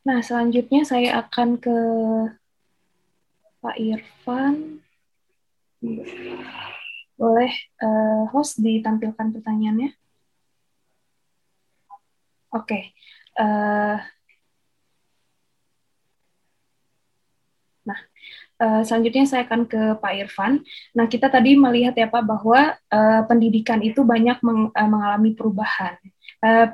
Nah, selanjutnya saya akan ke Pak Irfan. Boleh uh, host ditampilkan pertanyaannya? Oke. Okay. Uh, nah, uh, selanjutnya saya akan ke Pak Irfan. Nah, kita tadi melihat ya Pak bahwa uh, pendidikan itu banyak meng, uh, mengalami perubahan. Uh,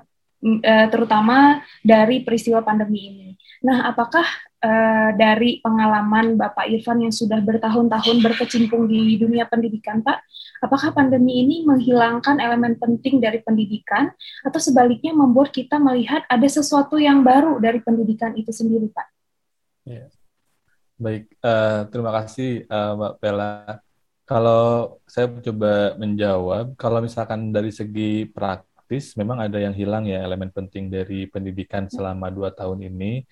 terutama dari peristiwa pandemi ini. Nah, apakah uh, dari pengalaman Bapak Irfan yang sudah bertahun-tahun berkecimpung di dunia pendidikan, Pak, apakah pandemi ini menghilangkan elemen penting dari pendidikan atau sebaliknya membuat kita melihat ada sesuatu yang baru dari pendidikan itu sendiri, Pak? Ya. Baik, uh, terima kasih uh, Mbak Pela. Kalau saya coba menjawab, kalau misalkan dari segi praktis, memang ada yang hilang ya elemen penting dari pendidikan selama dua tahun ini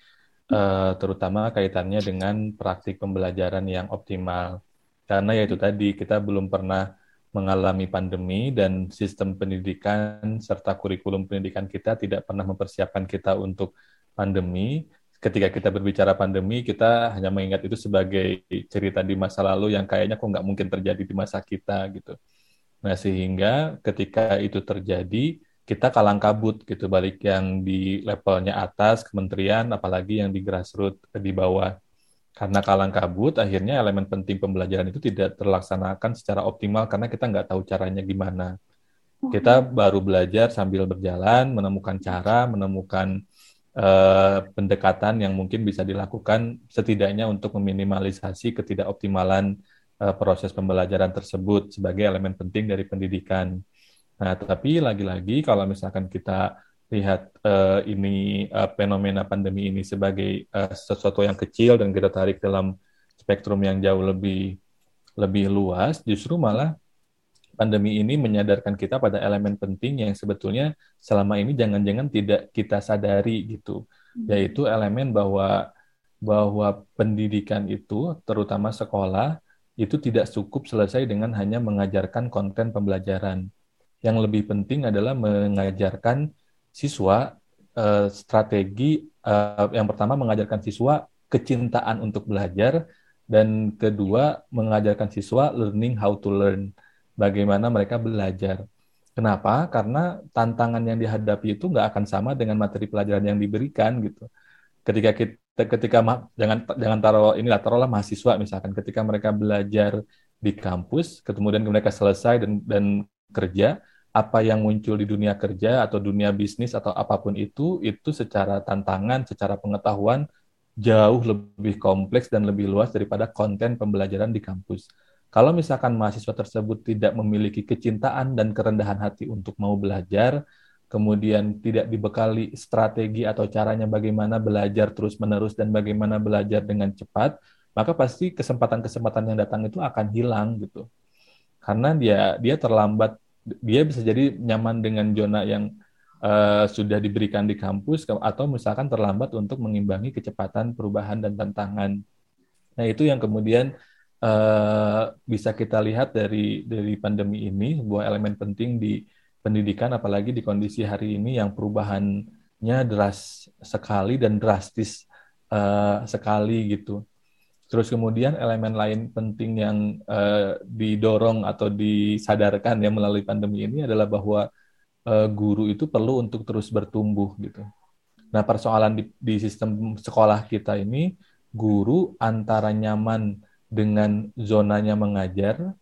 uh, terutama kaitannya dengan praktik pembelajaran yang optimal. Karena ya itu tadi kita belum pernah mengalami pandemi dan sistem pendidikan serta kurikulum pendidikan kita tidak pernah mempersiapkan kita untuk pandemi. Ketika kita berbicara pandemi, kita hanya mengingat itu sebagai cerita di masa lalu yang kayaknya kok nggak mungkin terjadi di masa kita gitu. Nah sehingga ketika itu terjadi, kita kalang kabut gitu balik yang di levelnya atas kementerian apalagi yang di grassroots di bawah. Karena kalang kabut akhirnya elemen penting pembelajaran itu tidak terlaksanakan secara optimal karena kita nggak tahu caranya gimana. Kita baru belajar sambil berjalan menemukan cara menemukan uh, pendekatan yang mungkin bisa dilakukan setidaknya untuk meminimalisasi ketidakoptimalan uh, proses pembelajaran tersebut sebagai elemen penting dari pendidikan Nah, tapi lagi-lagi kalau misalkan kita lihat uh, ini uh, fenomena pandemi ini sebagai uh, sesuatu yang kecil dan kita tarik dalam spektrum yang jauh lebih lebih luas, justru malah pandemi ini menyadarkan kita pada elemen penting yang sebetulnya selama ini jangan-jangan tidak kita sadari gitu, hmm. yaitu elemen bahwa bahwa pendidikan itu terutama sekolah itu tidak cukup selesai dengan hanya mengajarkan konten pembelajaran yang lebih penting adalah mengajarkan siswa uh, strategi uh, yang pertama mengajarkan siswa kecintaan untuk belajar dan kedua mengajarkan siswa learning how to learn bagaimana mereka belajar. Kenapa? Karena tantangan yang dihadapi itu nggak akan sama dengan materi pelajaran yang diberikan gitu. Ketika kita ketika jangan jangan taruh inilah taruhlah mahasiswa misalkan ketika mereka belajar di kampus, kemudian mereka selesai dan dan kerja, apa yang muncul di dunia kerja atau dunia bisnis atau apa pun itu itu secara tantangan, secara pengetahuan jauh lebih kompleks dan lebih luas daripada konten pembelajaran di kampus. Kalau misalkan mahasiswa tersebut tidak memiliki kecintaan dan kerendahan hati untuk mau belajar, kemudian tidak dibekali strategi atau caranya bagaimana belajar terus-menerus dan bagaimana belajar dengan cepat, maka pasti kesempatan-kesempatan yang datang itu akan hilang gitu. Karena dia dia terlambat dia bisa jadi nyaman dengan zona yang uh, sudah diberikan di kampus atau misalkan terlambat untuk mengimbangi kecepatan perubahan dan tantangan. Nah itu yang kemudian uh, bisa kita lihat dari dari pandemi ini sebuah elemen penting di pendidikan apalagi di kondisi hari ini yang perubahannya deras sekali dan drastis uh, sekali gitu. Terus kemudian elemen lain penting yang uh, didorong atau disadarkan ya melalui pandemi ini adalah bahwa uh, guru itu perlu untuk terus bertumbuh gitu. Nah persoalan di, di sistem sekolah kita ini guru antara nyaman dengan zonanya mengajar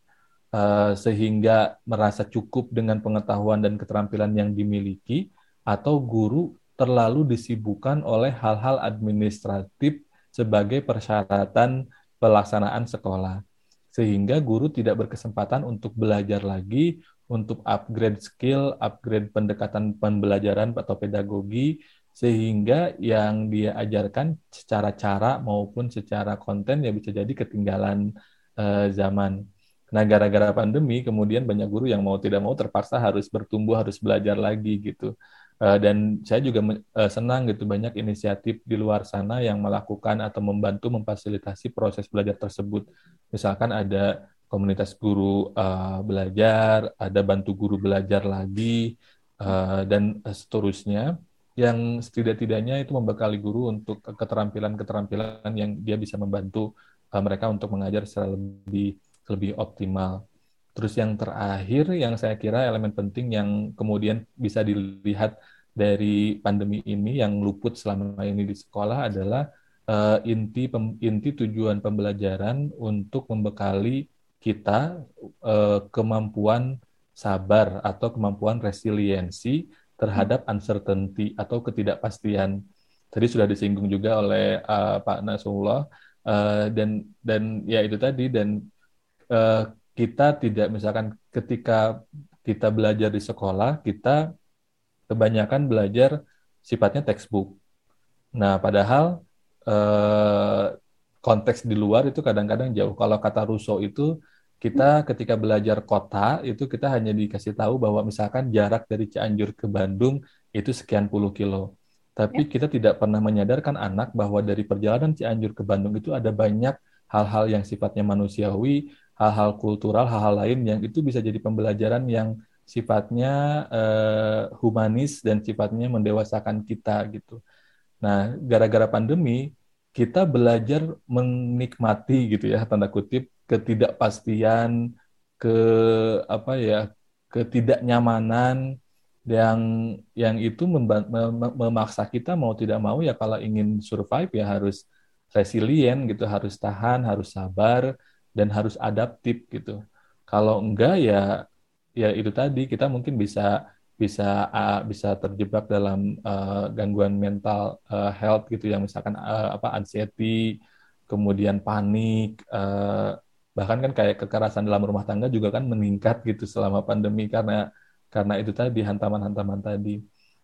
uh, sehingga merasa cukup dengan pengetahuan dan keterampilan yang dimiliki atau guru terlalu disibukkan oleh hal-hal administratif sebagai persyaratan pelaksanaan sekolah. Sehingga guru tidak berkesempatan untuk belajar lagi, untuk upgrade skill, upgrade pendekatan pembelajaran atau pedagogi, sehingga yang dia ajarkan secara cara maupun secara konten ya bisa jadi ketinggalan uh, zaman. Nah, gara-gara pandemi, kemudian banyak guru yang mau tidak mau terpaksa harus bertumbuh, harus belajar lagi gitu. Uh, dan saya juga uh, senang gitu banyak inisiatif di luar sana yang melakukan atau membantu memfasilitasi proses belajar tersebut. Misalkan ada komunitas guru uh, belajar, ada bantu guru belajar lagi, dan seterusnya. yang setidak-tidaknya itu membekali guru untuk keterampilan-keterampilan yang dia bisa membantu mereka untuk mengajar secara lebih lebih optimal. Terus yang terakhir yang saya kira elemen penting yang kemudian bisa dilihat dari pandemi ini yang luput selama ini di sekolah adalah uh, inti pem, inti tujuan pembelajaran untuk membekali kita uh, kemampuan sabar atau kemampuan resiliensi terhadap uncertainty atau ketidakpastian. Tadi sudah disinggung juga oleh uh, Pak Nasrullah uh, dan dan ya itu tadi dan uh, kita tidak misalkan ketika kita belajar di sekolah kita kebanyakan belajar sifatnya textbook. Nah, padahal uh, konteks di luar itu kadang-kadang jauh. Kalau kata Russo itu kita ketika belajar kota itu kita hanya dikasih tahu bahwa misalkan jarak dari Cianjur ke Bandung itu sekian puluh kilo. Tapi ya. kita tidak pernah menyadarkan anak bahwa dari perjalanan Cianjur ke Bandung itu ada banyak hal-hal yang sifatnya manusiawi, hal-hal kultural, hal-hal lain yang itu bisa jadi pembelajaran yang sifatnya uh, humanis dan sifatnya mendewasakan kita gitu. Nah, gara-gara pandemi kita belajar menikmati gitu ya tanda kutip ketidakpastian, ke apa ya, ketidaknyamanan yang yang itu memaksa kita mau tidak mau ya kalau ingin survive ya harus resilient gitu, harus tahan, harus sabar dan harus adaptif gitu. Kalau enggak ya ya itu tadi kita mungkin bisa bisa uh, bisa terjebak dalam uh, gangguan mental uh, health gitu yang misalkan uh, apa anxiety, kemudian panik, uh, bahkan kan kayak kekerasan dalam rumah tangga juga kan meningkat gitu selama pandemi karena karena itu tadi hantaman-hantaman tadi.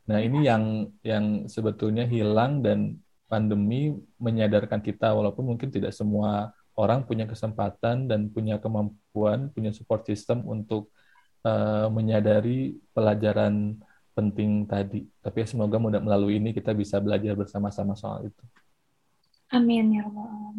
Nah ini yang yang sebetulnya hilang dan pandemi menyadarkan kita walaupun mungkin tidak semua orang punya kesempatan dan punya kemampuan punya support system untuk uh, menyadari pelajaran penting tadi. Tapi ya semoga mudah melalui ini kita bisa belajar bersama-sama soal itu. Amin ya Allah.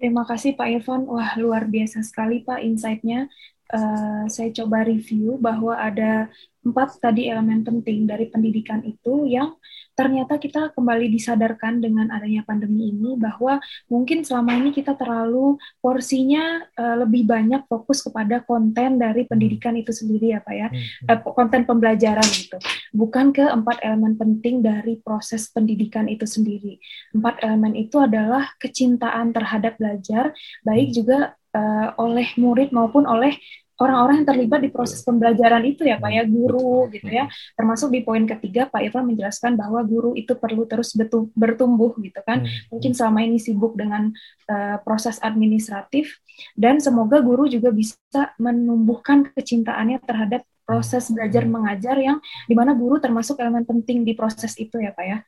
Terima kasih Pak Irfan. Wah, luar biasa sekali Pak insight-nya. Uh, saya coba review bahwa ada empat tadi elemen penting dari pendidikan itu yang ternyata kita kembali disadarkan dengan adanya pandemi ini bahwa mungkin selama ini kita terlalu porsinya uh, lebih banyak fokus kepada konten dari pendidikan itu sendiri ya Pak ya, hmm. uh, konten pembelajaran itu, bukan ke empat elemen penting dari proses pendidikan itu sendiri. Empat elemen itu adalah kecintaan terhadap belajar, baik hmm. juga uh, oleh murid maupun oleh orang-orang yang terlibat di proses pembelajaran itu ya Pak ya guru gitu ya. Termasuk di poin ketiga Pak Irfan menjelaskan bahwa guru itu perlu terus bertumbuh gitu kan. Hmm. mungkin selama ini sibuk dengan uh, proses administratif dan semoga guru juga bisa menumbuhkan kecintaannya terhadap proses belajar hmm. mengajar yang di mana guru termasuk elemen penting di proses itu ya Pak ya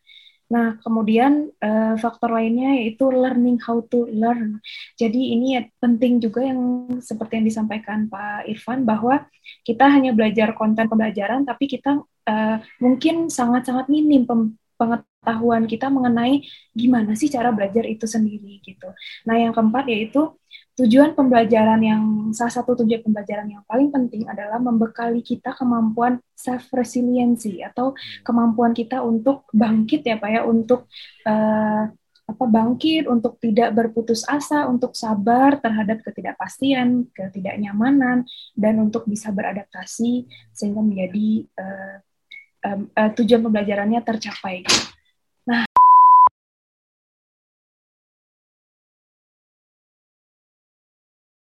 Nah, kemudian uh, faktor lainnya yaitu learning how to learn. Jadi ini penting juga yang seperti yang disampaikan Pak Irfan bahwa kita hanya belajar konten pembelajaran, tapi kita uh, mungkin sangat-sangat minim pengetahuan kita mengenai gimana sih cara belajar itu sendiri gitu. Nah, yang keempat yaitu tujuan pembelajaran yang salah satu tujuan pembelajaran yang paling penting adalah membekali kita kemampuan self resiliency atau hmm. kemampuan kita untuk bangkit ya Pak ya untuk uh, apa bangkit untuk tidak berputus asa untuk sabar terhadap ketidakpastian ketidaknyamanan dan untuk bisa beradaptasi sehingga menjadi uh, um, uh, tujuan pembelajarannya tercapai gitu.